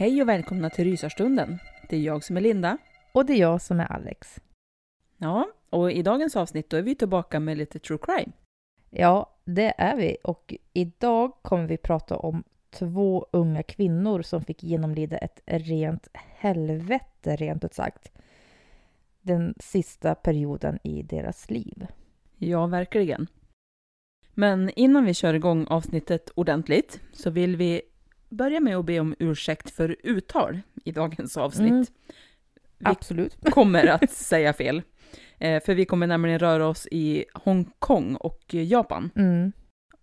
Hej och välkomna till Rysarstunden. Det är jag som är Linda. Och det är jag som är Alex. Ja, och i dagens avsnitt då är vi tillbaka med lite true crime. Ja, det är vi. Och idag kommer vi prata om två unga kvinnor som fick genomlida ett rent helvete, rent ut sagt. Den sista perioden i deras liv. Ja, verkligen. Men innan vi kör igång avsnittet ordentligt så vill vi börja med att be om ursäkt för uttal i dagens avsnitt. Mm. Vi Absolut. kommer att säga fel. Eh, För vi kommer nämligen röra oss i Hongkong och Japan. Mm.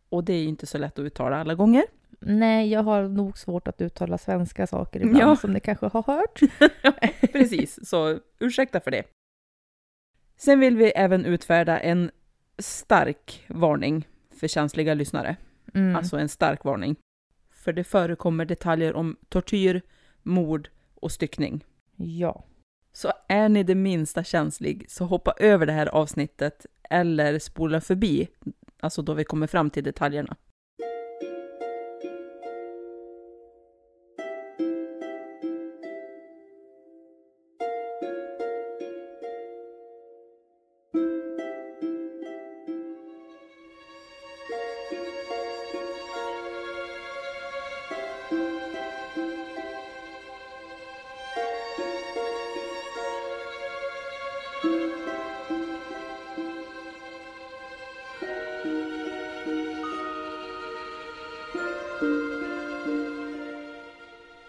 Och det är ju inte så lätt att uttala alla gånger. Nej, jag har nog svårt att uttala svenska saker ibland, Ja. som ni kanske har hört. Precis, så ursäkta för det. Sen vill vi även utfärda en stark varning för känsliga lyssnare. Mm. Alltså en stark varning. För det förekommer detaljer om tortyr, mord och styckning. Ja. Så är ni det minsta känslig så hoppa över det här avsnittet eller spola förbi, alltså då vi kommer fram till detaljerna.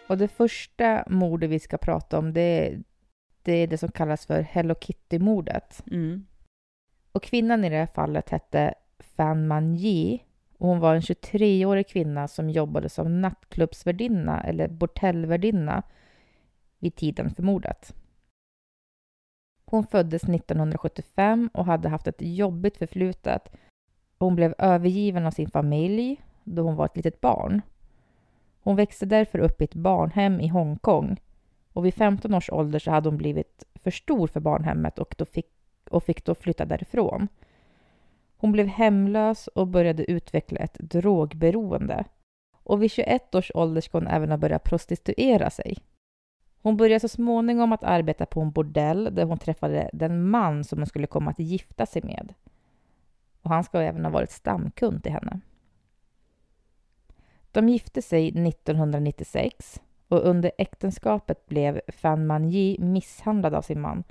Och det första mordet vi ska prata om, det är det, är det som kallas för Hello Kitty-mordet. Mm. Och kvinnan i det här fallet hette Fan Manji och hon var en 23-årig kvinna som jobbade som nattklubbsvärdinna eller bordellvärdinna vid tiden för mordet. Hon föddes 1975 och hade haft ett jobbigt förflutet. Hon blev övergiven av sin familj då hon var ett litet barn. Hon växte därför upp i ett barnhem i Hongkong och vid 15 års ålder så hade hon blivit för stor för barnhemmet och, då fick, och fick då flytta därifrån. Hon blev hemlös och började utveckla ett drogberoende. Och vid 21 års ålder ska hon även ha börjat prostituera sig. Hon började så småningom att arbeta på en bordell där hon träffade den man som hon skulle komma att gifta sig med. Och han ska även ha varit stamkund till henne. De gifte sig 1996 och under äktenskapet blev Fan Manji misshandlad av sin man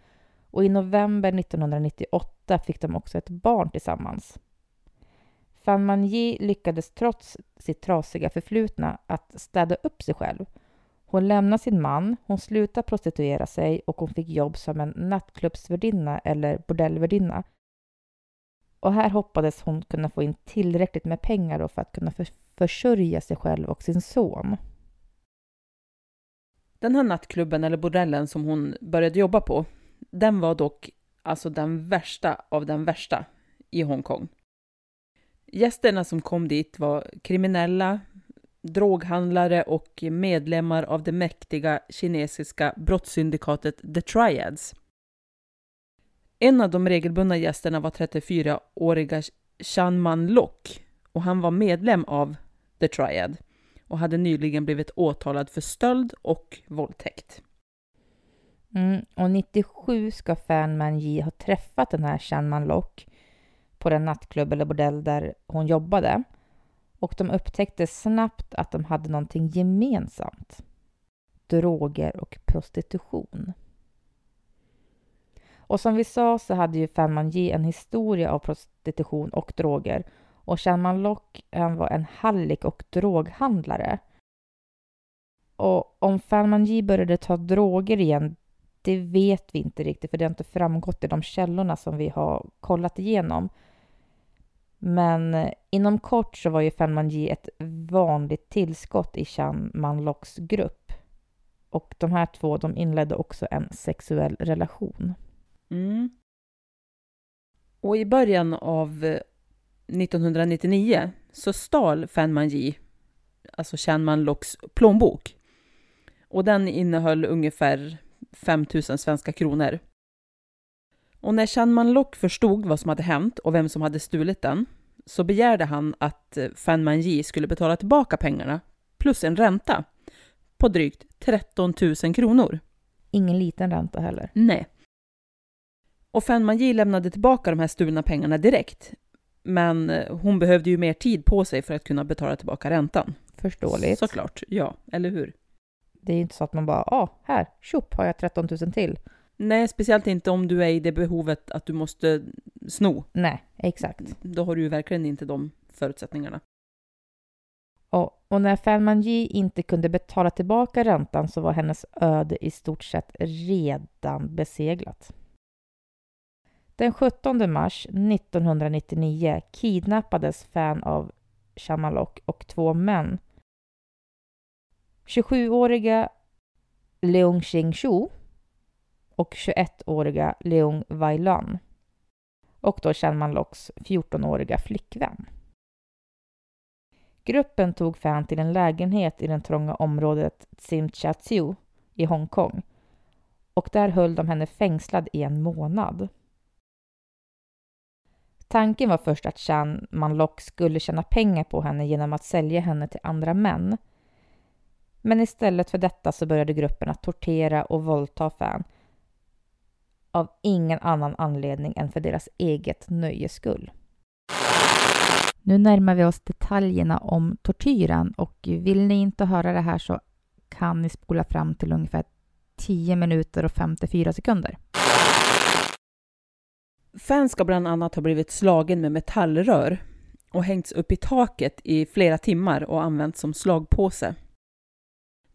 Och i november 1998 fick de också ett barn tillsammans. Fan Manji lyckades trots sitt trasiga förflutna att städa upp sig själv. Hon lämnade sin man, hon slutade prostituera sig och hon fick jobb som en nattklubbsvärdinna eller bordellvärdinna. Och här hoppades hon kunna få in tillräckligt med pengar för att kunna försörja sig själv och sin son. Den här nattklubben eller bordellen som hon började jobba på, den var dock alltså den värsta av den värsta i Hongkong. Gästerna som kom dit var kriminella, droghandlare och medlemmar av det mäktiga kinesiska brottssyndikatet The Triads. En av de regelbundna gästerna var 34-åriga Chan Man Lok och han var medlem av The Triad och hade nyligen blivit åtalad för stöld och våldtäkt. Mm, och 97 ska Fan Man ha träffat den här Chan Man Lok på den nattklubb eller bordell där hon jobbade. Och de upptäckte snabbt att de hade någonting gemensamt. Droger och prostitution. Och som vi sa så hade ju Fan Man en historia av prostitution och droger och Shanman Lock han var en hallick och droghandlare. Och om Fan Yi började ta droger igen, det vet vi inte riktigt för det har inte framgått i de källorna som vi har kollat igenom. Men eh, inom kort så var ju Fan Yi ett vanligt tillskott i Chan Manloks grupp. Och de här två de inledde också en sexuell relation. Mm. Och i början av 1999 så stal Fan Manji, alltså Chan Man Locks plånbok. Och den innehöll ungefär 5 000 svenska kronor. Och när Chan Man Lock förstod vad som hade hänt och vem som hade stulit den så begärde han att Fan Manji skulle betala tillbaka pengarna plus en ränta på drygt 13 000 kronor. Ingen liten ränta heller. Nej. Och Fan Manji lämnade tillbaka de här stulna pengarna direkt, men eh, hon behövde ju mer tid på sig för att kunna betala tillbaka räntan. Förståeligt. Såklart, ja, eller hur? Det är ju inte så att man bara, ja, ah, här, tjopp, har jag 13 000 till. Nej, speciellt inte om du är i det behovet att du måste sno. Nej, exakt. Då har du ju verkligen inte de förutsättningarna. Och, och när Fan Yi inte kunde betala tillbaka räntan så var hennes öde i stort sett redan beseglat. Den 17 mars 1999 kidnappades Fan av Shamalok och två män. 27-åriga Leung Xing-Shu och 21-åriga Leung Wailan och då Shanmanloks 14-åriga flickvän. Gruppen tog Fan till en lägenhet i det trånga området Tsim Cha i Hongkong och där höll de henne fängslad i en månad. Tanken var först att Chan Manlock skulle tjäna pengar på henne genom att sälja henne till andra män. Men istället för detta så började gruppen att tortera och våldta Fan av ingen annan anledning än för deras eget nöjes skull. Nu närmar vi oss detaljerna om tortyren och vill ni inte höra det här så kan ni spola fram till ungefär 10 minuter och 54 sekunder. Fans ska bland annat ha blivit slagen med metallrör och hängts upp i taket i flera timmar och använts som slagpåse.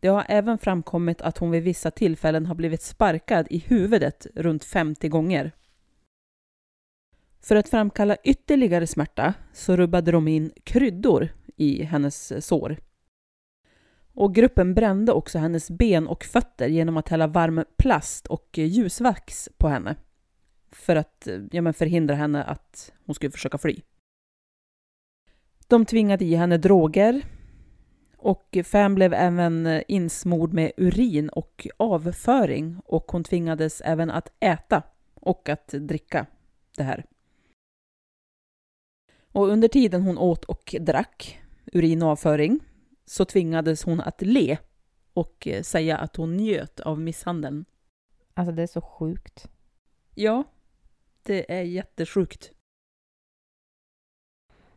Det har även framkommit att hon vid vissa tillfällen har blivit sparkad i huvudet runt 50 gånger. För att framkalla ytterligare smärta så rubbade de in kryddor i hennes sår. Och gruppen brände också hennes ben och fötter genom att hälla varm plast och ljusvax på henne för att ja, men förhindra henne att hon skulle försöka fly. De tvingade i henne droger och Fan blev även insmord med urin och avföring och hon tvingades även att äta och att dricka det här. Och under tiden hon åt och drack urin och avföring så tvingades hon att le och säga att hon njöt av misshandeln. Alltså det är så sjukt. Ja, det är jättesjukt.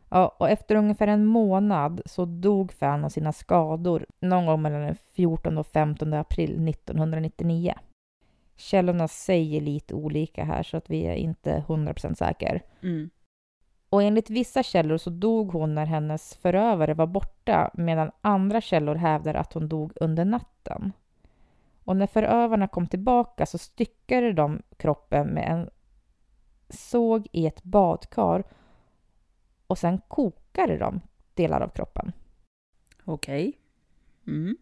Ja, och efter ungefär en månad så dog Fan av sina skador någon gång mellan den 14 och 15 april 1999. Källorna säger lite olika här så att vi är inte 100% säkra. Mm. Och enligt vissa källor så dog hon när hennes förövare var borta medan andra källor hävdar att hon dog under natten. Och när förövarna kom tillbaka så styckade de kroppen med en såg i ett badkar och sen kokade de delar av kroppen. Okej. Mm.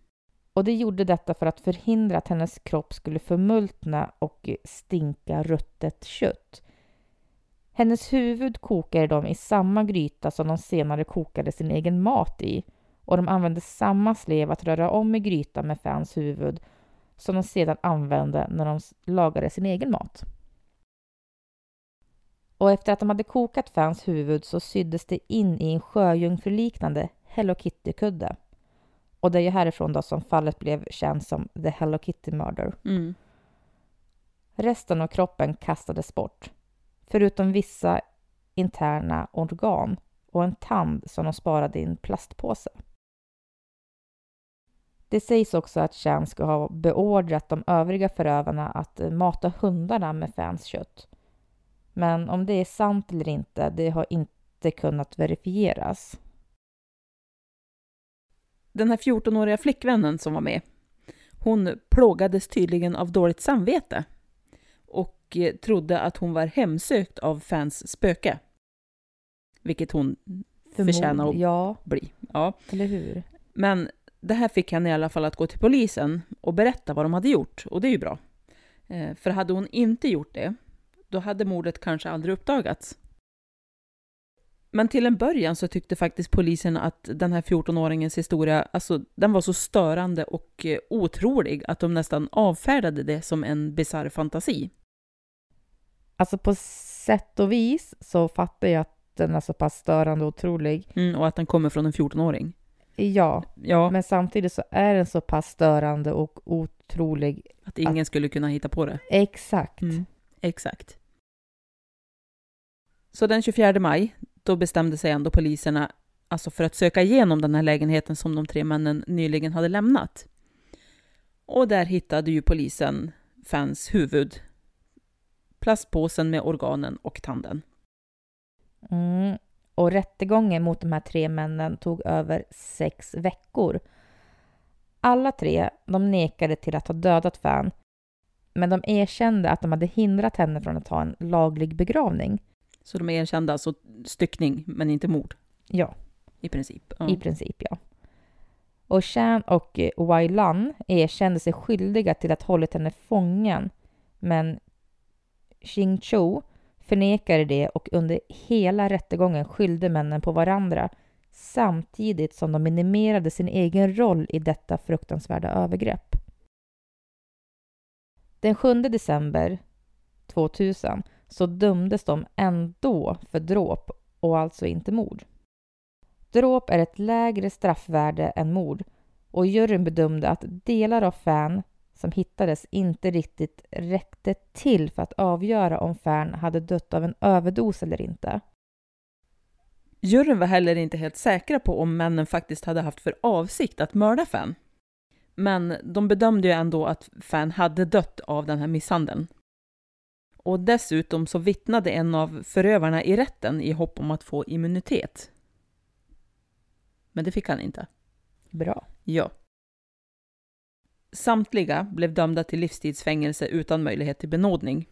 Och det gjorde detta för att förhindra att hennes kropp skulle förmultna och stinka ruttet kött. Hennes huvud kokade de i samma gryta som de senare kokade sin egen mat i och de använde samma slev att röra om i grytan med Fans huvud som de sedan använde när de lagade sin egen mat. Och efter att de hade kokat Fans huvud så syddes det in i en sjöjungfruliknande Hello Kitty-kudde. Och det är ju härifrån då som fallet blev känt som The Hello Kitty Murder. Mm. Resten av kroppen kastades bort, förutom vissa interna organ och en tand som de sparade i en plastpåse. Det sägs också att Chan ska ha beordrat de övriga förövarna att mata hundarna med Fans kött. Men om det är sant eller inte, det har inte kunnat verifieras. Den här 14-åriga flickvännen som var med, hon plågades tydligen av dåligt samvete och eh, trodde att hon var hemsökt av fans spöke. Vilket hon förtjänar att Ja, bli. Ja. eller hur? Men det här fick henne i alla fall att gå till polisen och berätta vad de hade gjort, och det är ju bra. Eh, För hade hon inte gjort det, då hade mordet kanske aldrig uppdagats. Men till en början så tyckte faktiskt polisen att den här 14-åringens historia, alltså den var så störande och eh, otrolig att de nästan avfärdade det som en bisarr fantasi. Alltså på sätt och vis så fattar jag att den är så pass störande och otrolig. Mm, och att den kommer från en 14-åring. Ja, Ja, men samtidigt så är den så pass störande och otrolig. att ingen skulle kunna hitta på det. Exakt. Mm, exakt. Så den 24 maj, då bestämde sig ändå poliserna alltså för att söka igenom den här lägenheten som de tre männen nyligen hade lämnat. Och där hittade ju polisen Fans huvud, plastpåsen med organen och tanden. Mm. Och rättegången mot de här tre männen tog över sex veckor. Alla tre de nekade till att ha dödat Fan, men de erkände att de hade hindrat henne från att ha en laglig begravning. Så de erkände alltså styckning, men inte mord Ja, i princip. Ja. i princip ja. Och Chan och eh, Wai Lan erkände sig skyldiga till att ha hållit henne fången, men Xing Chu förnekade det och under hela rättegången skyllde männen på varandra samtidigt som de minimerade sin egen roll i detta fruktansvärda övergrepp. Den 7 december 2000 så dömdes de ändå för dråp och alltså inte mord. Dråp är ett lägre straffvärde än mord och juryn bedömde att delar av Fan som hittades inte riktigt räckte till för att avgöra om Fan hade dött av en överdos eller inte. Juryn var heller inte helt säkra på om männen faktiskt hade haft för avsikt att mörda Fan. Men de bedömde ju ändå att Fan hade dött av den här misshandeln. Och dessutom så vittnade en av förövarna i rätten i hopp om att få immunitet. Men det fick han inte. Bra. Ja. Samtliga blev dömda till livstidsfängelse utan möjlighet till benådning.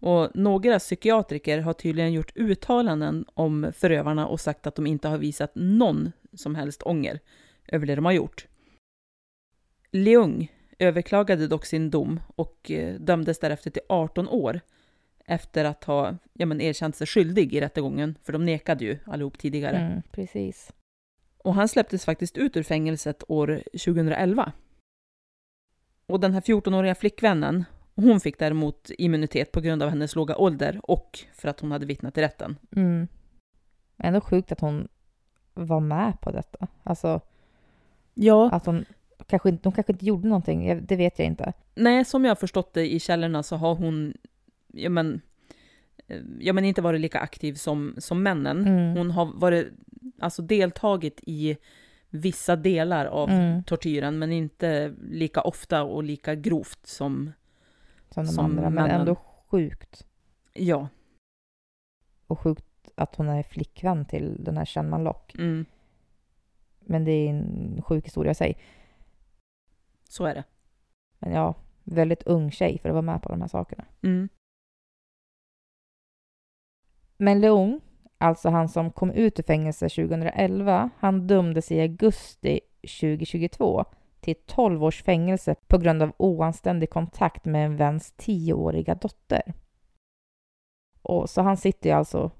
Och några psykiatriker har tydligen gjort uttalanden om förövarna och sagt att de inte har visat någon som helst ånger över det de har gjort. Leung överklagade dock sin dom och eh, dömdes därefter till 18 år efter att ha ja, men, erkänt sig skyldig i rättegången, för de nekade ju allihop tidigare. Mm, precis. Och han släpptes faktiskt ut ur fängelset år 2011. Och den här 14-åriga flickvännen, hon fick däremot immunitet på grund av hennes låga ålder och för att hon hade vittnat i rätten. Mm. Ändå sjukt att hon var med på detta. Alltså Ja, att hon kanske inte, hon kanske inte gjorde någonting, det vet jag inte. nej, som jag har förstått det i källorna så har hon, ja men, eh, ja men inte varit lika aktiv som, som männen. Mm. Hon har varit, alltså deltagit i vissa delar av Mm. tortyren, men inte lika ofta och lika grovt som, som de Som andra, men männen. ändå sjukt. Ja. Och sjukt att hon är flickvän till den här Shanman Lock. Mm. Men det är en sjuk historia i sig. Så är det. Men ja, väldigt ung tjej för att vara med på de här sakerna. Mm. Men Leung, alltså han som kom ut ur fängelse 2011, han dömdes i augusti 2022 till 12 års fängelse på grund av oanständig kontakt med en väns 10-åriga dotter. Och så han sitter ju alltså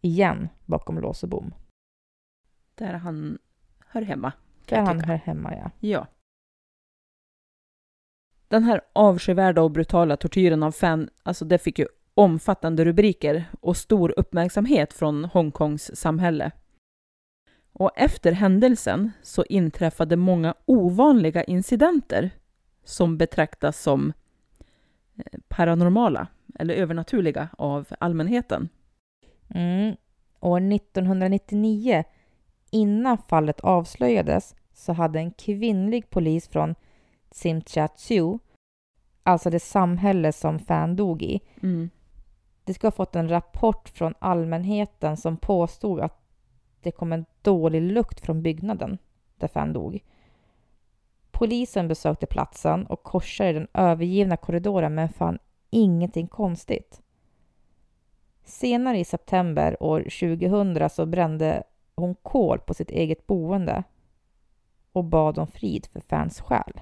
igen bakom lås och bom. Där han hör hemma. Där han hör hemma, ja. Ja. Den här avskyvärda och brutala tortyren av fan, alltså det fick ju omfattande rubriker och stor uppmärksamhet från Hongkongs samhälle. Och efter händelsen så inträffade många ovanliga incidenter som betraktas som eh, paranormala eller övernaturliga av allmänheten. Mm. År 1999, innan fallet avslöjades, så hade en kvinnlig polis från Tsimsha-Tsu, alltså det samhälle som Fan dog i, Mm. det ska ha fått en rapport från allmänheten som påstod att det kom en dålig lukt från byggnaden där Fan dog. Polisen besökte platsen och korsade den övergivna korridoren men fann ingenting konstigt. Senare i september år 2000 så brände hon kol på sitt eget boende och bad om frid för Fans själ.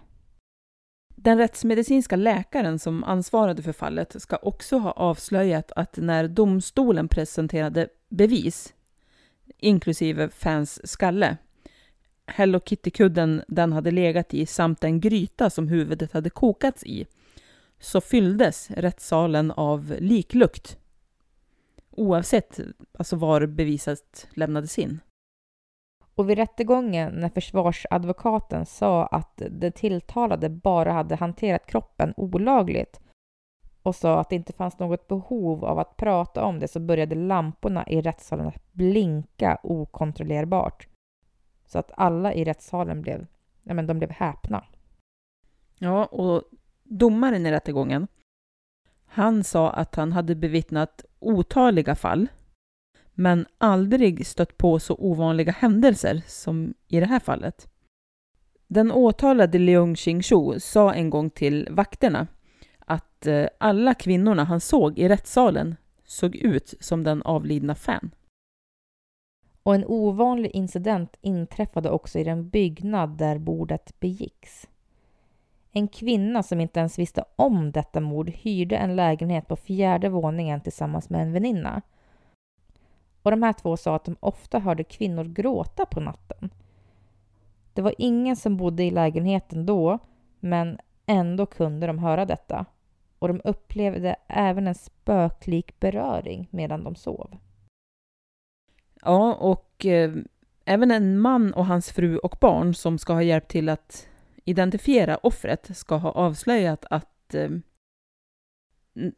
Den rättsmedicinska läkaren som ansvarade för fallet ska också ha avslöjat att när domstolen presenterade bevis, inklusive fans skalle, Hello Kitty-kudden den hade legat i samt en gryta som huvudet hade kokats i, så fylldes rättssalen av liklukt. Oavsett alltså var beviset lämnades in. Och vid rättegången när försvarsadvokaten sa att den tilltalade bara hade hanterat kroppen olagligt och sa att det inte fanns något behov av att prata om det så började lamporna i rättssalen att blinka okontrollerbart. Så att alla i rättssalen blev, ja men de blev häpna. Ja, och domaren i rättegången, han sa att han hade bevittnat otaliga fall, men aldrig stött på så ovanliga händelser som i det här fallet. Den åtalade Leung Ching-Shu sa en gång till vakterna att eh, alla kvinnorna han såg i rättssalen såg ut som den avlidna Fan. Och en ovanlig incident inträffade också i den byggnad där mordet begicks. En kvinna som inte ens visste om detta mord hyrde en lägenhet på fjärde våningen tillsammans med en väninna. Och de här två sa att de ofta hörde kvinnor gråta på natten. Det var ingen som bodde i lägenheten då, men ändå kunde de höra detta. Och de upplevde även en spöklik beröring medan de sov. Ja, och eh, även en man och hans fru och barn som ska ha hjälpt till att identifiera offret ska ha avslöjat att eh,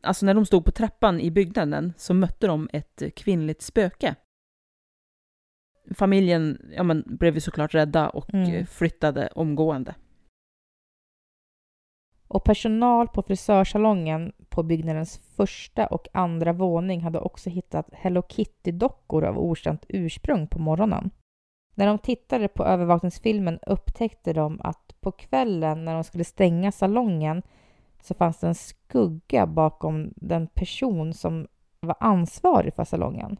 alltså när de stod på trappan i byggnaden så mötte de ett kvinnligt spöke. Familjen ja, men, blev ju såklart rädda och Mm. eh, flyttade omgående. Och personal på frisörsalongen på byggnadens första och andra våning hade också hittat Hello Kitty-dockor av okänt ursprung på morgonen. När de tittade på övervakningsfilmen upptäckte de att på kvällen när de skulle stänga salongen så fanns det en skugga bakom den person som var ansvarig för salongen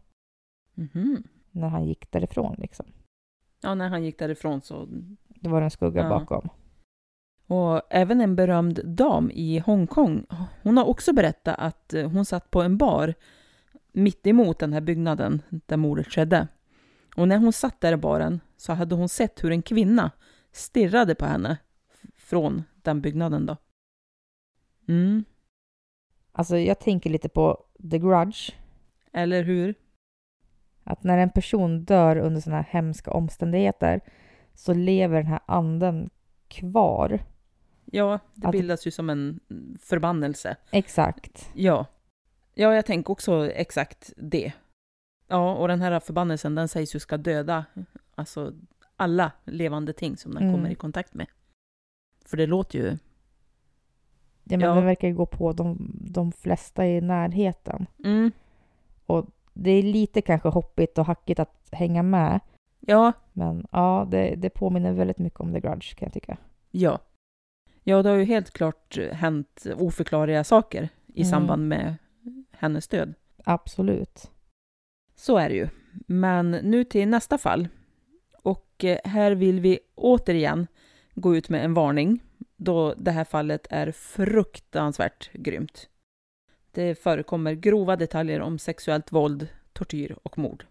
Mhm. när han gick därifrån. Liksom. Ja, när han gick därifrån så... Det var en skugga Ja. bakom. Och även en berömd dam i Hongkong, hon har också berättat att eh, hon satt på en bar mitt emot den här byggnaden där mordet skedde. Och när hon satt där i baren så hade hon sett hur en kvinna stirrade på henne från den byggnaden då. Mm, Alltså jag tänker lite på The Grudge. eller hur? Att när en person dör under sådana här hemska omständigheter så lever den här anden kvar. Ja, det Att- bildas ju som en förbannelse. Exakt. Ja. Ja, jag tänker också exakt det. Ja, och den här förbannelsen den sägs ju ska döda alltså alla levande ting som den Mm. kommer i kontakt med. För det låter ju... Ja, men Ja. den verkar ju gå på de, de flesta i närheten. Mm. Och det är lite kanske hoppigt och hackigt att hänga med. Ja, Men ja, det, det påminner väldigt mycket om The Grudge kan jag tycka. ja. Ja, det har ju helt klart hänt oförklarliga saker i Mm. samband med hennes död. Absolut. Så är det ju. Men nu till nästa fall. Och eh, här vill vi återigen gå ut med en varning då det här fallet är fruktansvärt grymt. Det förekommer grova detaljer om sexuellt våld, tortyr och mord.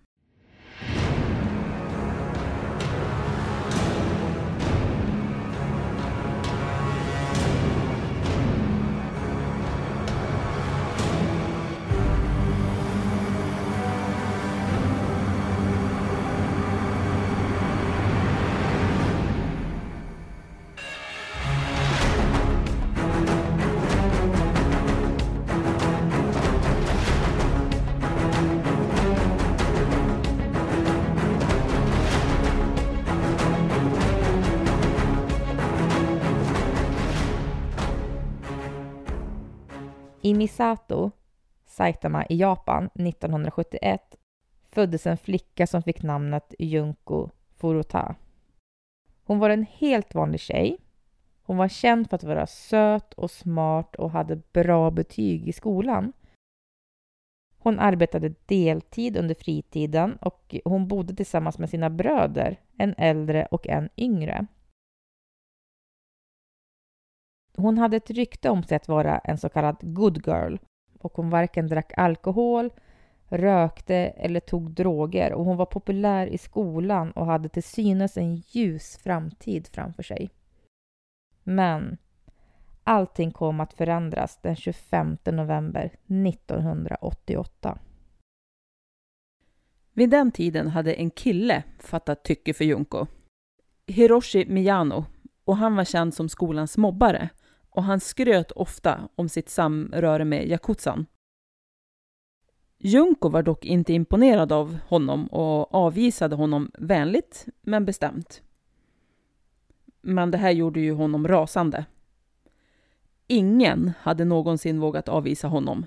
Misato, Saitama i Japan 1971 föddes en flicka som fick namnet Junko Furuta. Hon var en helt vanlig tjej. Hon var känd för att vara söt och smart och hade bra betyg i skolan. Hon arbetade deltid under fritiden och hon bodde tillsammans med sina bröder, en äldre och en yngre. Hon hade ett rykte om sig att vara en så kallad good girl och hon varken drack alkohol, rökte eller tog droger och hon var populär i skolan och hade till synes en ljus framtid framför sig. Men allting kom att förändras den 25 november 1988. Vid den tiden hade en kille fattat tycke för Junko. Hiroshi Miyano. Och han var känd som skolans mobbare. Och han skröt ofta om sitt samröre med Yakuzan. Junko var dock inte imponerad av honom och avvisade honom vänligt men bestämt. Men det här gjorde ju honom rasande. Ingen hade någonsin vågat avvisa honom,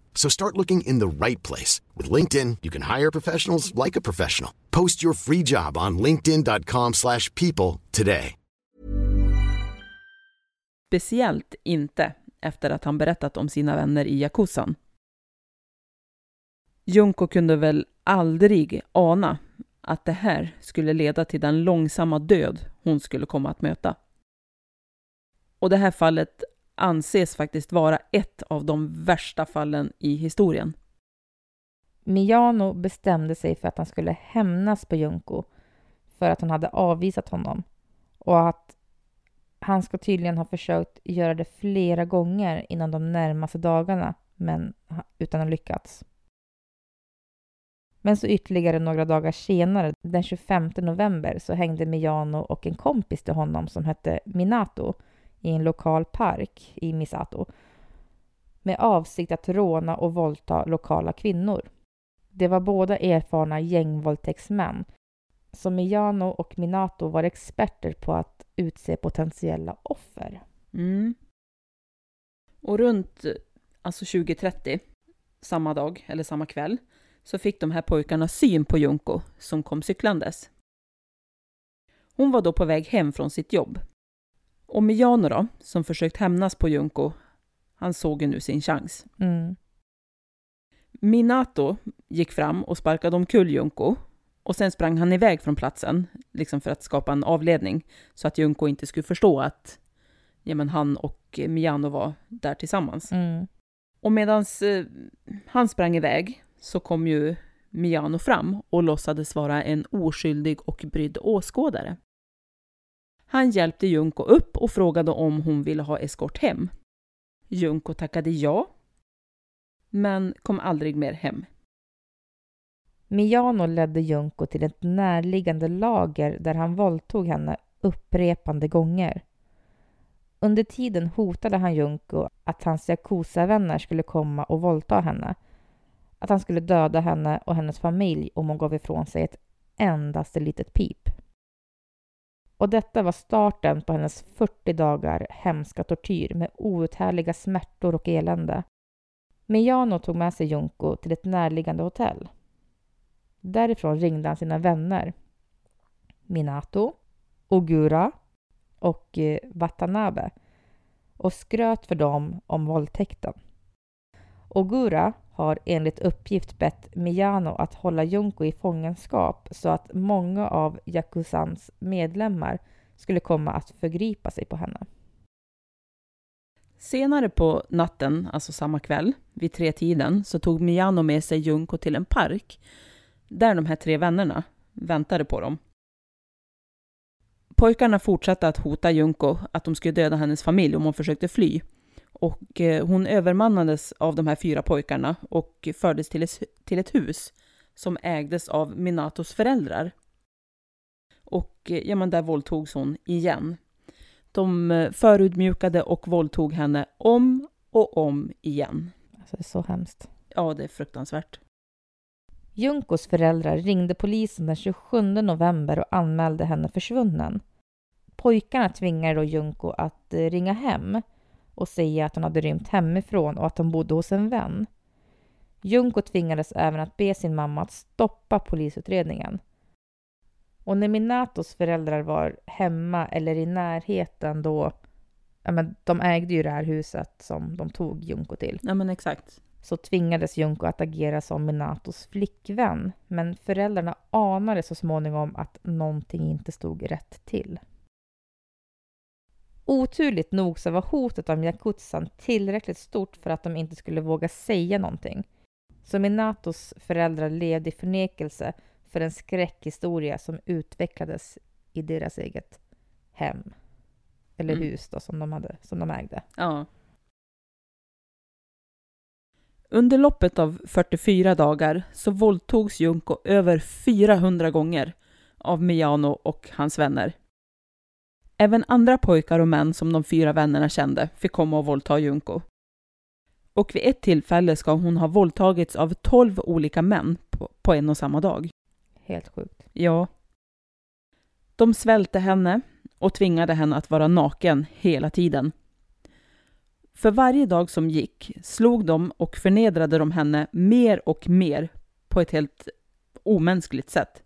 So start looking in the right place. With LinkedIn, you can hire professionals like a professional. Post your free job on linkedin.com slash people today. Speciellt inte efter att han berättat om sina vänner i Yakuzan. Junko kunde väl aldrig ana att det här skulle leda till den långsamma död hon skulle komma att möta. Och det här fallet anses faktiskt vara ett av de värsta fallen i historien. Miano bestämde sig för att han skulle hämnas på Junko för att hon hade avvisat honom och att han ska tydligen ha försökt göra det flera gånger inom de närmaste dagarna men utan att lyckats. Men så ytterligare några dagar senare, den 25 november, så hängde Miano och en kompis till honom som hette Minato i en lokal park i Misato med avsikt att råna och våldta lokala kvinnor. Det var båda erfarna gängvåldtäktsmän. Så Miyano och Minato var experter på att utse potentiella offer. Mm. Och runt alltså 2030, samma dag eller samma kväll, så fick de här pojkarna syn på Junko som kom cyklandes. Hon var då på väg hem från sitt jobb. Och Miyano då, som försökt hämnas på Junko, han såg ju nu sin chans. Mm. Minato gick fram och sparkade omkull Junko och sen sprang han iväg från platsen, liksom för att skapa en avledning, så att Junko inte skulle förstå att ja, men han och Miyano var där tillsammans. Mm. Och medan eh, han sprang iväg så kom ju Miyano fram och låtsades vara en oskyldig och brydd åskådare. Han hjälpte Junko upp och frågade om hon ville ha eskort hem. Junko tackade ja, men kom aldrig mer hem. Miano ledde Junko till ett närliggande lager där han våldtog henne upprepande gånger. Under tiden hotade han Junko att hans Yakuza-vänner skulle komma och våldta henne. Att han skulle döda henne och hennes familj om hon gav ifrån sig ett endaste litet pip. Och detta var starten på hennes 40 dagar hemska tortyr med outhärdliga smärtor och elände. Miyano tog med sig Junko till ett närliggande hotell. Därifrån ringde han sina vänner Minato, Ogura och eh, Watanabe och skröt för dem om våldtäkten. Ogura har enligt uppgift bett Miyano att hålla Junko i fångenskap så att många av Yakuzans medlemmar skulle komma att förgripa sig på henne. Senare på natten, alltså samma kväll, vid tre tiden, så tog Miyano med sig Junko till en park där de här tre vännerna väntade på dem. Pojkarna fortsatte att hota Junko att de skulle döda hennes familj om hon försökte fly. Och eh, hon övermannades av de här fyra pojkarna och fördes till ett, till ett hus som ägdes av Minatos föräldrar. Och eh, ja, men där våldtogs hon igen. De eh, förutmjukade och våldtog henne om och om igen. Alltså, det är så hemskt. Ja, det är fruktansvärt. Junkos föräldrar ringde polisen den 27 november och anmälde henne försvunnen. Pojkarna tvingade då Junko att ringa hem och säga att hon hade rymt hemifrån och att hon bodde hos en vän. Junko tvingades även att be sin mamma att stoppa polisutredningen. Och när Minatos föräldrar var hemma eller i närheten då, ja men de ägde ju det här huset som de tog Junko till. Ja men exakt. Så tvingades Junko att agera som Minatos flickvän. Men föräldrarna anade så småningom att någonting inte stod rätt till. Oturligt nog så var hotet om Yakutsan tillräckligt stort för att de inte skulle våga säga någonting. Så Minatos föräldrar levde i förnekelse för en skräckhistoria som utvecklades i deras eget hem. Eller Mm. hus då, som de, hade, som de ägde. Ja. Under loppet av 44 dagar så våldtogs Junko över 400 gånger av Miyano och hans vänner. Även andra pojkar och män som de fyra vännerna kände fick komma och våldta Junko. Och vid ett tillfälle ska hon ha våldtagits av 12 olika män på, på en och samma dag. Helt sjukt. Ja. De svälte henne och tvingade henne att vara naken hela tiden. För varje dag som gick slog de och förnedrade de henne mer och mer på ett helt omänskligt sätt.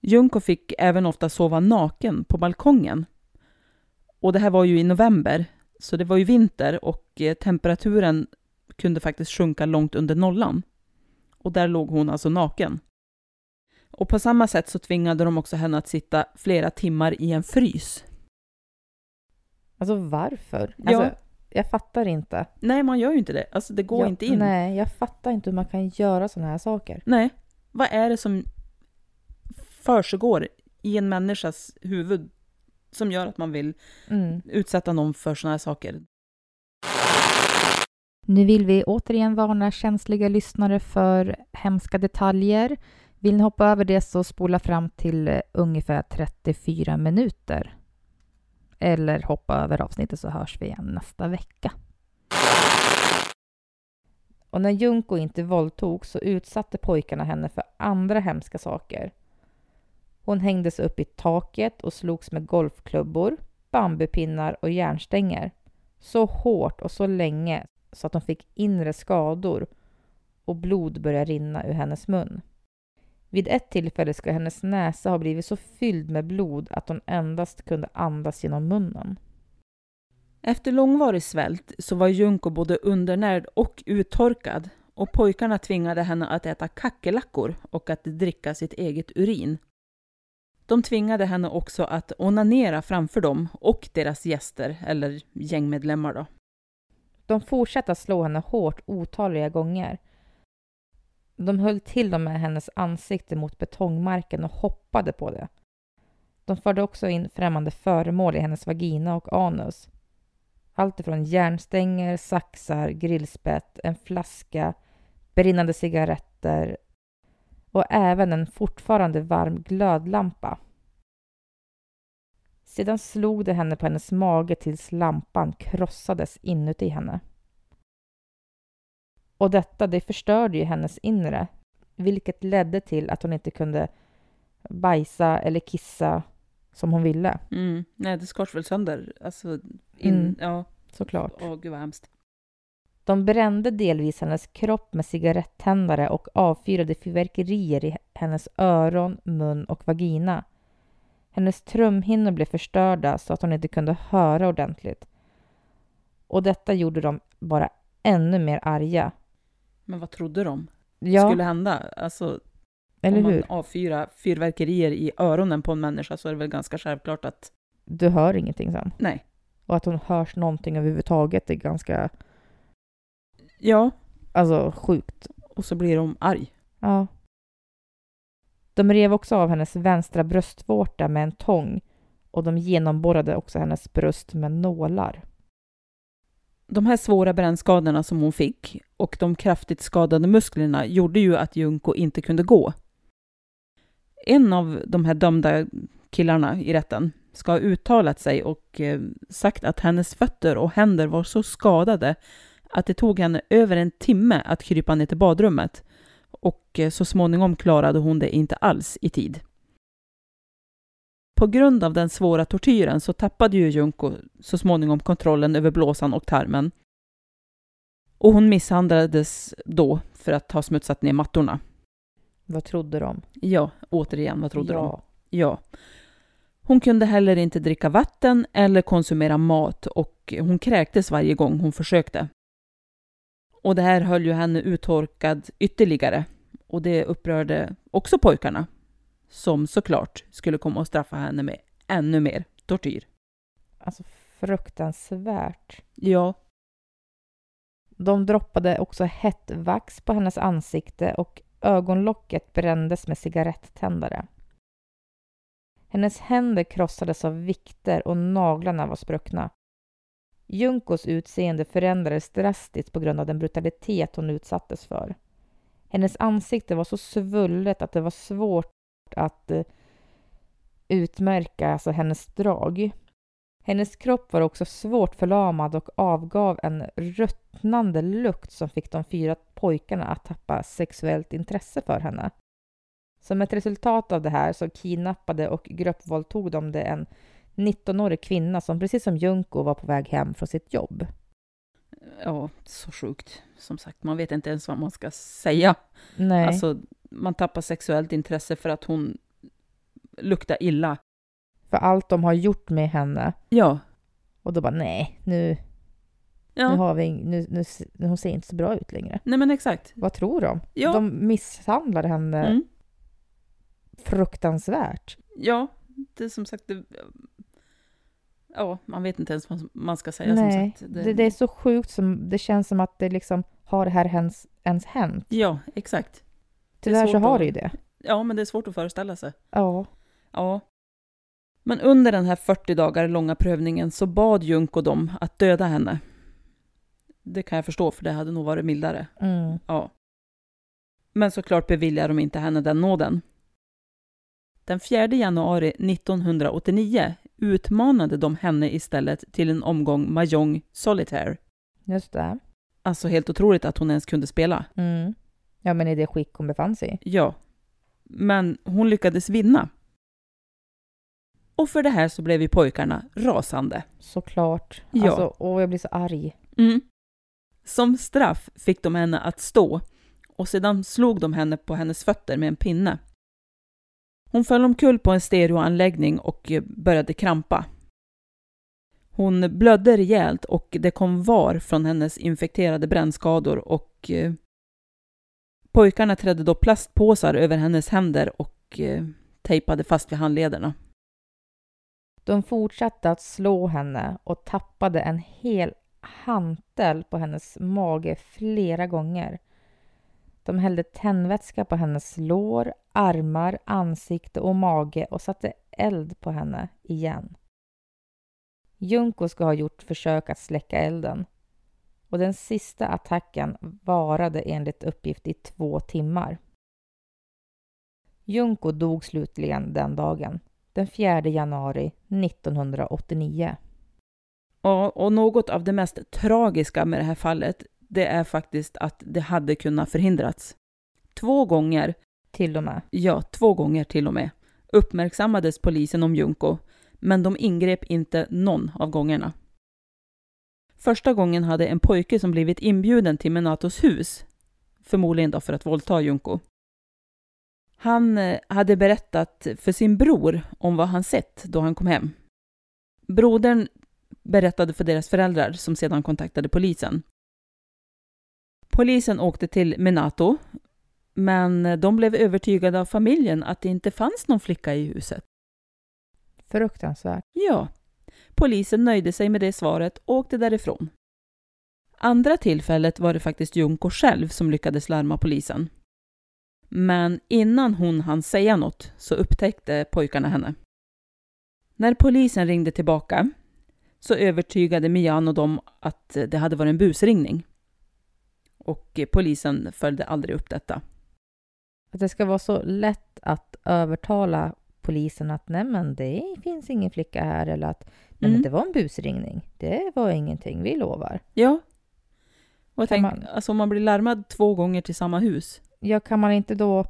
Junko fick även ofta sova naken på balkongen. Och det här var ju i november, så det var ju vinter och eh, temperaturen kunde faktiskt sjunka långt under nollan. Och där låg hon alltså naken. Och på samma sätt så tvingade de också henne att sitta flera timmar i en frys. Alltså varför? Ja. Alltså, jag fattar inte. Nej, man gör ju inte det. Alltså det går jag, inte in. Nej, jag fattar inte hur man kan göra sådana här saker. Nej. Vad är det som försiggår i en människas huvud som gör att man vill Mm. utsätta någon för sådana här saker? Nu vill vi återigen varna känsliga lyssnare för hemska detaljer. Vill ni hoppa över det så spola fram till eh, ungefär 34 minuter. Eller hoppa över avsnittet så hörs vi igen nästa vecka. Och när Junko inte våldtog så utsatte pojkarna henne för andra hemska saker. Hon hängdes upp i taket och slogs med golfklubbor, bambupinnar och järnstänger. Så hårt och så länge så att hon fick inre skador och blod började rinna ur hennes mun. Vid ett tillfälle ska hennes näsa ha blivit så fylld med blod att hon endast kunde andas genom munnen. Efter långvarig svält så var Junko både undernärd och uttorkad och pojkarna tvingade henne att äta kackerlackor och att dricka sitt eget urin. De tvingade henne också att onanera framför dem och deras gäster, eller gängmedlemmar då. De fortsatte att slå henne hårt otaliga gånger. De höll till och med hennes ansikte mot betongmarken och hoppade på det. De förde också in främmande föremål i hennes vagina och anus. Allt ifrån järnstänger, saxar, grillspett, en flaska, brinnande cigaretter och även en fortfarande varm glödlampa. Sedan slog de henne på hennes mage tills lampan krossades inuti henne. Och detta, det förstörde ju hennes inre, vilket ledde till att hon inte kunde bajsa eller kissa som hon ville. Mm. Nej, det skars väl sönder. Alltså, in, Mm. ja. Såklart. Åh, gud vad hemskt. De brände delvis hennes kropp med cigarettändare och avfyrade fyrverkerier i hennes öron, mun och vagina. Hennes trumhinnor blev förstörda så att hon inte kunde höra ordentligt. Och detta gjorde dem bara ännu mer arga. Men vad trodde de Ja, skulle hända? Alltså, eller om man hur? avfyrar fyrverkerier i öronen på en människa så är det väl ganska självklart att Du hör ingenting sen. nej. Och att hon hörs någonting överhuvudtaget är ganska, Ja, alltså sjukt. och så blir de arg. Ja. De rev också av hennes vänstra bröstvårta med en tång och de genomborrade också hennes bröst med nålar. De här svåra brännskadorna som hon fick och de kraftigt skadade musklerna gjorde ju att Junko inte kunde gå. En av de här dömda killarna i rätten ska ha uttalat sig och eh, sagt att hennes fötter och händer var så skadade att det tog henne över en timme att krypa ner till badrummet och eh, så småningom klarade hon det inte alls i tid. På grund av den svåra tortyren så tappade ju Junko så småningom kontrollen över blåsan och tarmen. Och hon misshandlades då för att ha smutsat ner mattorna. Vad trodde de? Ja, återigen, vad trodde de? ja. Ja. Hon kunde heller inte dricka vatten eller konsumera mat och hon kräktes varje gång hon försökte. Och det här höll ju henne uttorkad ytterligare och det upprörde också pojkarna som såklart skulle komma och straffa henne med ännu mer tortyr. Alltså fruktansvärt. Ja, De droppade också hett vax på hennes ansikte och ögonlocket brändes med cigarettändare. Hennes händer krossades av vikter och naglarna var spruckna. Junkos utseende förändrades drastiskt på grund av den brutalitet hon utsattes för. Hennes ansikte var så svullet att det var svårt att eh, utmärka alltså hennes drag. Hennes kropp var också svårt förlamad och avgav en ruttnande lukt som fick de fyra pojkarna att tappa sexuellt intresse för henne. Som ett resultat av det här så kidnappade och gruppvåldtog de det en 19-årig kvinna som precis som Junko var på väg hem från sitt jobb. ja, så sjukt. Som sagt, man vet inte ens vad man ska säga. Nej, Alltså, man tappar sexuellt intresse för att hon luktar illa. för allt de har gjort med henne. Ja. Och då bara nej, nu, nu Ja, har vi, nu, nu, nu, hon ser inte så bra ut längre. nej men exakt. Vad tror de? Ja. De misshandlar henne Mm. fruktansvärt. Ja, det är som sagt... Det, ja, man vet inte ens vad man ska säga. Nej, som sagt. det, det är så sjukt som det känns som att det liksom har det här ens, ens hänt. Ja, exakt. Tyvärr så har att- det ju det. Ja, men det är svårt att föreställa sig. Ja. Ja. Men under den här 40 dagar långa prövningen så bad Junko dem att döda henne. Det kan jag förstå, för det hade nog varit mildare. Mm. Ja. Men såklart beviljar de inte henne den nåden. Den 4 januari 1989 utmanade de henne istället till en omgång Mahjong Solitaire. Just det. Alltså helt otroligt att hon ens kunde spela. Mm. Ja, men i det skick hon befann sig. Ja. Men hon lyckades vinna. Och för det här så blev ju pojkarna rasande. Såklart. Ja. Alltså, åh, jag blir så arg. Mm. Som straff fick de henne att stå och sedan slog de henne på hennes fötter med en pinne. Hon föll omkull på en stereoanläggning och eh, började krampa. Hon blödde rejält och det kom var från hennes infekterade brännskador och eh, pojkarna trädde då plastpåsar över hennes händer och eh, tejpade fast vid handlederna. De fortsatte att slå henne och tappade en hel hantel på hennes mage flera gånger. De hällde tändvätska på hennes lår, armar, ansikte och mage och satte eld på henne igen. Junko ska ha gjort försök att släcka elden och den sista attacken varade enligt uppgift i två timmar. Junko dog slutligen den dagen, den 4 januari 1989. Ja, och något av det mest tragiska med det här fallet, det är faktiskt att det hade kunnat förhindrats. Två gånger, Till och med. ja, två gånger till och med, uppmärksammades polisen om Junko, men de ingrep inte någon av gångerna. Första gången hade en pojke som blivit inbjuden till Menatos hus, förmodligen då för att våldta Junko. Han eh, hade berättat för sin bror om vad han sett då han kom hem. Brodern berättade för deras föräldrar som sedan kontaktade polisen. Polisen åkte till Menato, men de blev övertygade av familjen att det inte fanns någon flicka i huset. Fruktansvärt. Ja, polisen nöjde sig med det svaret och åkte därifrån. Andra tillfället var det faktiskt Junko själv som lyckades larma polisen. Men innan hon hann säga något så upptäckte pojkarna henne. När polisen ringde tillbaka så övertygade Miano dem att det hade varit en busringning. Och polisen följde aldrig upp detta. Att det ska vara så lätt att övertala polisen att nej men det finns ingen flicka här eller att nej men Mm. det var en busringning. Det var ingenting, vi lovar. Ja. Och tänkte, man- alltså om man blir larmad två gånger till samma hus. Ja, kan man inte då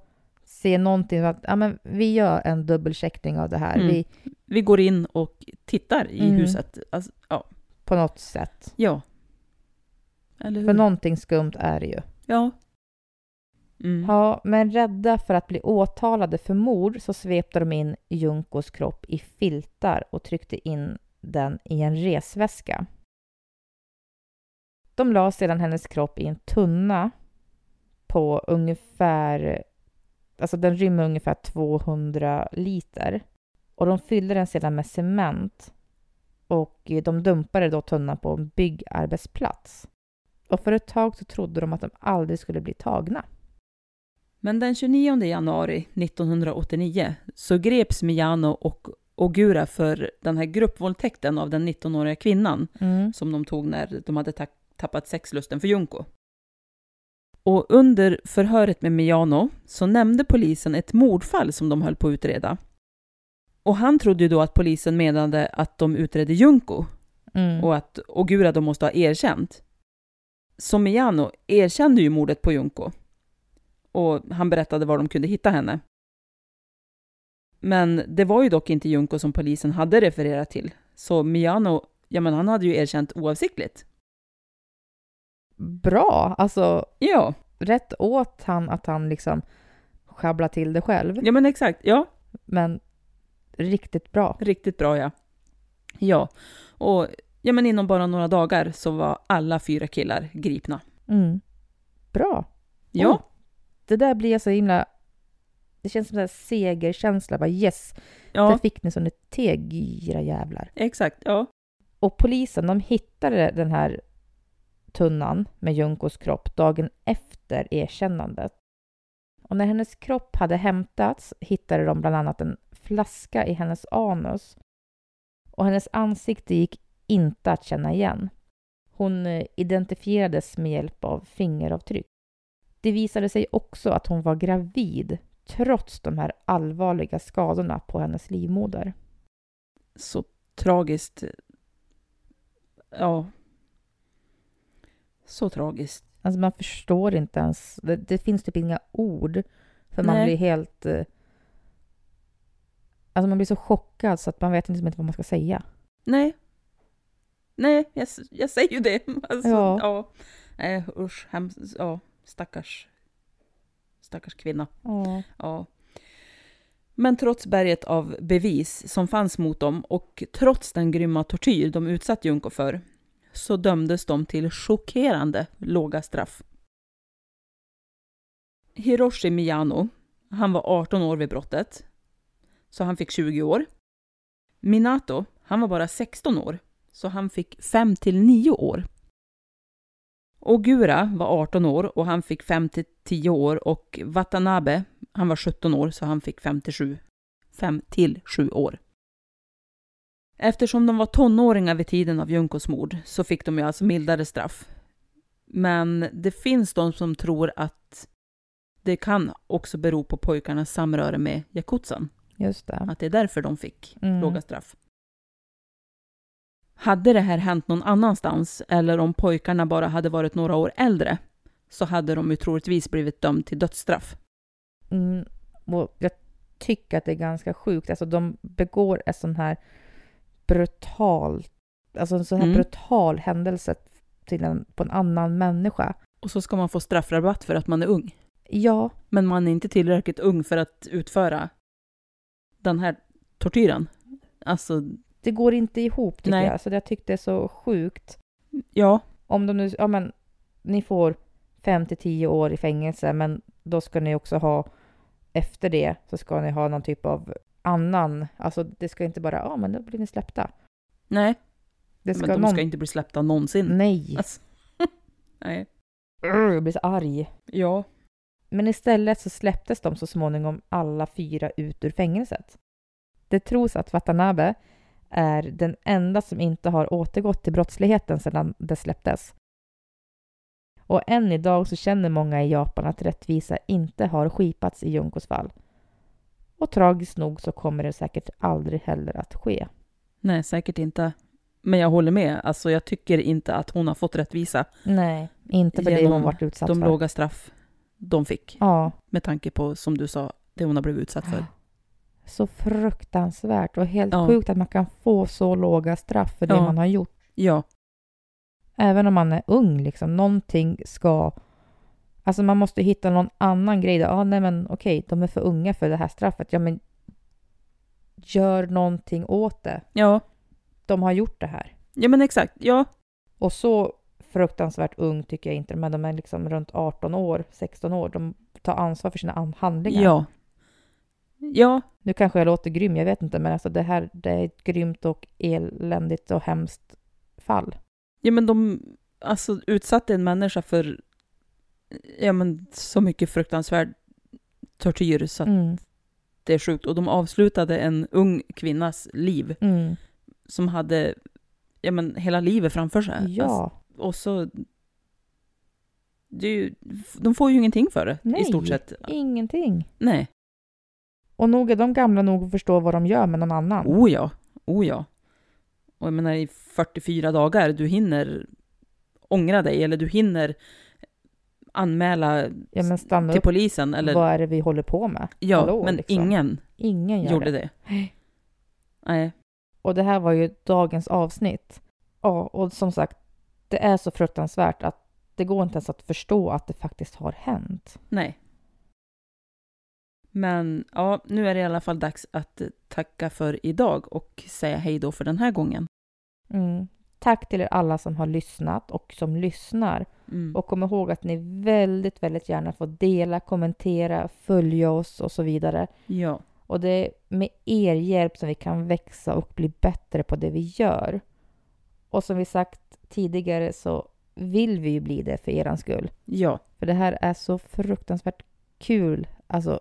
se någonting att ja, men vi gör en dubbelcheckning av det här. Mm. Vi, Vi går in och tittar i Mm. huset. Alltså, ja. på något sätt. ja. Eller hur? För någonting skumt är det ju. Ja. Mm. Ja, men rädda för att bli åtalade för mord så svepte de in Junkos kropp i filtar och tryckte in den i en resväska. De la sedan hennes kropp i en tunna på ungefär, alltså den rymmer ungefär 200 liter. Och de fyllde den sedan med cement och de dumpade då tunnan på en byggarbetsplats. Och för ett tag så trodde de att de aldrig skulle bli tagna. Men den 29 januari 1989 så greps Miano och Ogura för den här gruppvåldtäkten av den 19-åriga kvinnan Mm. som de tog när de hade ta- tappat sexlusten för Junko. Och under förhöret med Miano så nämnde polisen ett mordfall som de höll på att utreda. Och han trodde ju då att polisen menade att de utredde Junko Mm. och att Ogura då måste ha erkänt. Så Miano erkände ju mordet på Junko. Och han berättade var de kunde hitta henne. Men det var ju dock inte Junko som polisen hade refererat till. Så Miano, ja men han hade ju erkänt oavsiktligt. Bra! Alltså, Ja, rätt åt han att han liksom sjabblar till det själv. ja men exakt. Ja, Men riktigt bra. riktigt bra ja. Ja, och ja men inom bara några dagar så var alla fyra killar gripna. Mm. Bra! Ja, Oh, det där blir jag så himla... Det känns som en segerkänsla. Bara yes, där ja fick ni som ett teg, era jävlar. exakt. Ja. Och polisen, de hittade den här tunnan med Junkos kropp dagen efter erkännandet. Och när hennes kropp hade hämtats hittade de bland annat en flaska i hennes anus. Och hennes ansikte gick inte att känna igen. Hon eh, identifierades med hjälp av fingeravtryck. Det visade sig också att hon var gravid trots de här allvarliga skadorna på hennes livmoder. så tragiskt. Ja. Så tragiskt. Alltså man förstår inte ens. Det, det finns typ inga ord. För man Nej. blir helt... eh, Alltså man blir så chockad så att man vet inte vad man ska säga. Nej. Nej, jag, jag säger ju det. Alltså, Ja. ja. Nej, usch. Hems, ja, stackars, stackars kvinna. Ja. Ja. Men trots berget av bevis som fanns mot dem och trots den grymma tortyr de utsatt Junko för så dömdes de till chockerande låga straff. Hiroshi Miyano, han var 18 år vid brottet, så han fick 20 år. Minato, han var bara 16 år, så han fick 5 till 9 år. Ogura var 18 år och han fick 5 till 10 år och Watanabe, han var 17 år så han fick 5 till 7, 5 till 7 år. Eftersom de var tonåringar vid tiden av Junkos mord så fick de ju alltså mildare straff. Men det finns de som tror att det kan också bero på pojkarnas samröre med Yakutsan. Just det. Att det är därför de fick Mm. låga straff. Hade det här hänt någon annanstans eller om pojkarna bara hade varit några år äldre så hade de ju troligtvis blivit dömd till dödsstraff. Mm, och jag tycker att det är ganska sjukt. Alltså de begår en sån här brutal, alltså en sån här Mm. brutal händelse till en, på en annan människa. Och så ska man få straffrabatt för att man är ung. Ja, Men man är inte tillräckligt ung för att utföra den här tortyren. Alltså, det går inte ihop tycker Nej. jag. Så jag tyckte det är så sjukt. ja, Om de nu, ja men, ni får fem till tio år i fängelse, men då ska ni också ha, efter det, så ska ni ha någon typ av annan, alltså det ska inte bara, ja men då blir ni släppta. nej. Det ska men de någon... ska inte bli släppta någonsin. Nej. Alltså, nej. Jag blir så arg. Ja, Men istället så släpptes de så småningom alla fyra ut ur fängelset. Det tros att Watanabe är den enda som inte har återgått till brottsligheten sedan det släpptes. Och än idag så känner många i Japan att rättvisa inte har skipats i Junkos fall. Och tragiskt nog så kommer det säkert aldrig heller att ske. nej säkert inte. Men jag håller med. Alltså jag tycker inte att hon har fått rättvisa. Nej, inte för det hon varit utsatt De för. låga straff de fick. Ja, Med tanke på, som du sa, det hon har blivit utsatt för. Så fruktansvärt och helt Ja. sjukt att man kan få så låga straff för det Ja. man har gjort. Ja, Även om man är ung, liksom. Någonting ska... Alltså man måste hitta någon annan grej. Ja, ah, nej men okej, de är för unga för det här straffet. Ja, men gör någonting åt det. ja. De har gjort det här. Ja men exakt, ja. Och så fruktansvärt ung tycker jag inte är. De är liksom runt 18 år, 16 år. De tar ansvar för sina an- handlingar. Ja. Ja, Nu kanske jag låter grym, jag vet inte, men alltså det här det är ett grymt och eländigt och hemskt fall. ja men de alltså, utsatte en människa för ja, men, så mycket fruktansvärd tortyr så att Mm. det är sjukt. Och de avslutade en ung kvinnas liv Mm. som hade ja, men, hela livet framför sig. Alltså, Ja. och så... Det ju, de får ju ingenting för det Nej. i stort sett. Ingenting. Nej. Och nog är de gamla nog att förstå vad de gör med någon annan. Oh ja, oh ja. Och jag menar i 44 dagar, du hinner ångra dig eller du hinner anmäla Ja, men till upp. polisen. Eller, Vad är det vi håller på med? ja, Hallå, men liksom. ingen Ingen gjorde det. det. Nej, Och det här var ju dagens avsnitt. Ja, och som sagt, det är så fruktansvärt att det går inte ens att förstå att det faktiskt har hänt. nej. Men ja, nu är det i alla fall dags att tacka för idag och säga hej då för den här gången. Mm. Tack till er alla som har lyssnat och som lyssnar. Mm. Och kom ihåg att ni väldigt, väldigt gärna får dela, kommentera, följa oss och så vidare. Ja, Och det är med er hjälp som vi kan växa och bli bättre på det vi gör. Och som vi sagt tidigare så vill vi ju bli det för er skull. ja, För det här är så fruktansvärt kul, alltså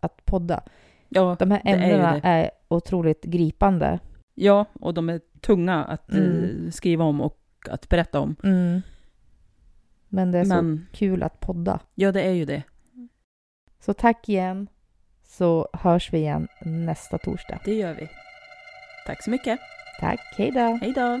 att podda. ja. De här är ämnena det. är, otroligt gripande. Ja, och de är tunga att Mm. eh, skriva om och att berätta om. Men det är Men så kul att podda. ja, det är ju det. Så tack igen, så hörs vi igen nästa torsdag. Det gör vi. Tack så mycket. Tack, hej då! Hej då!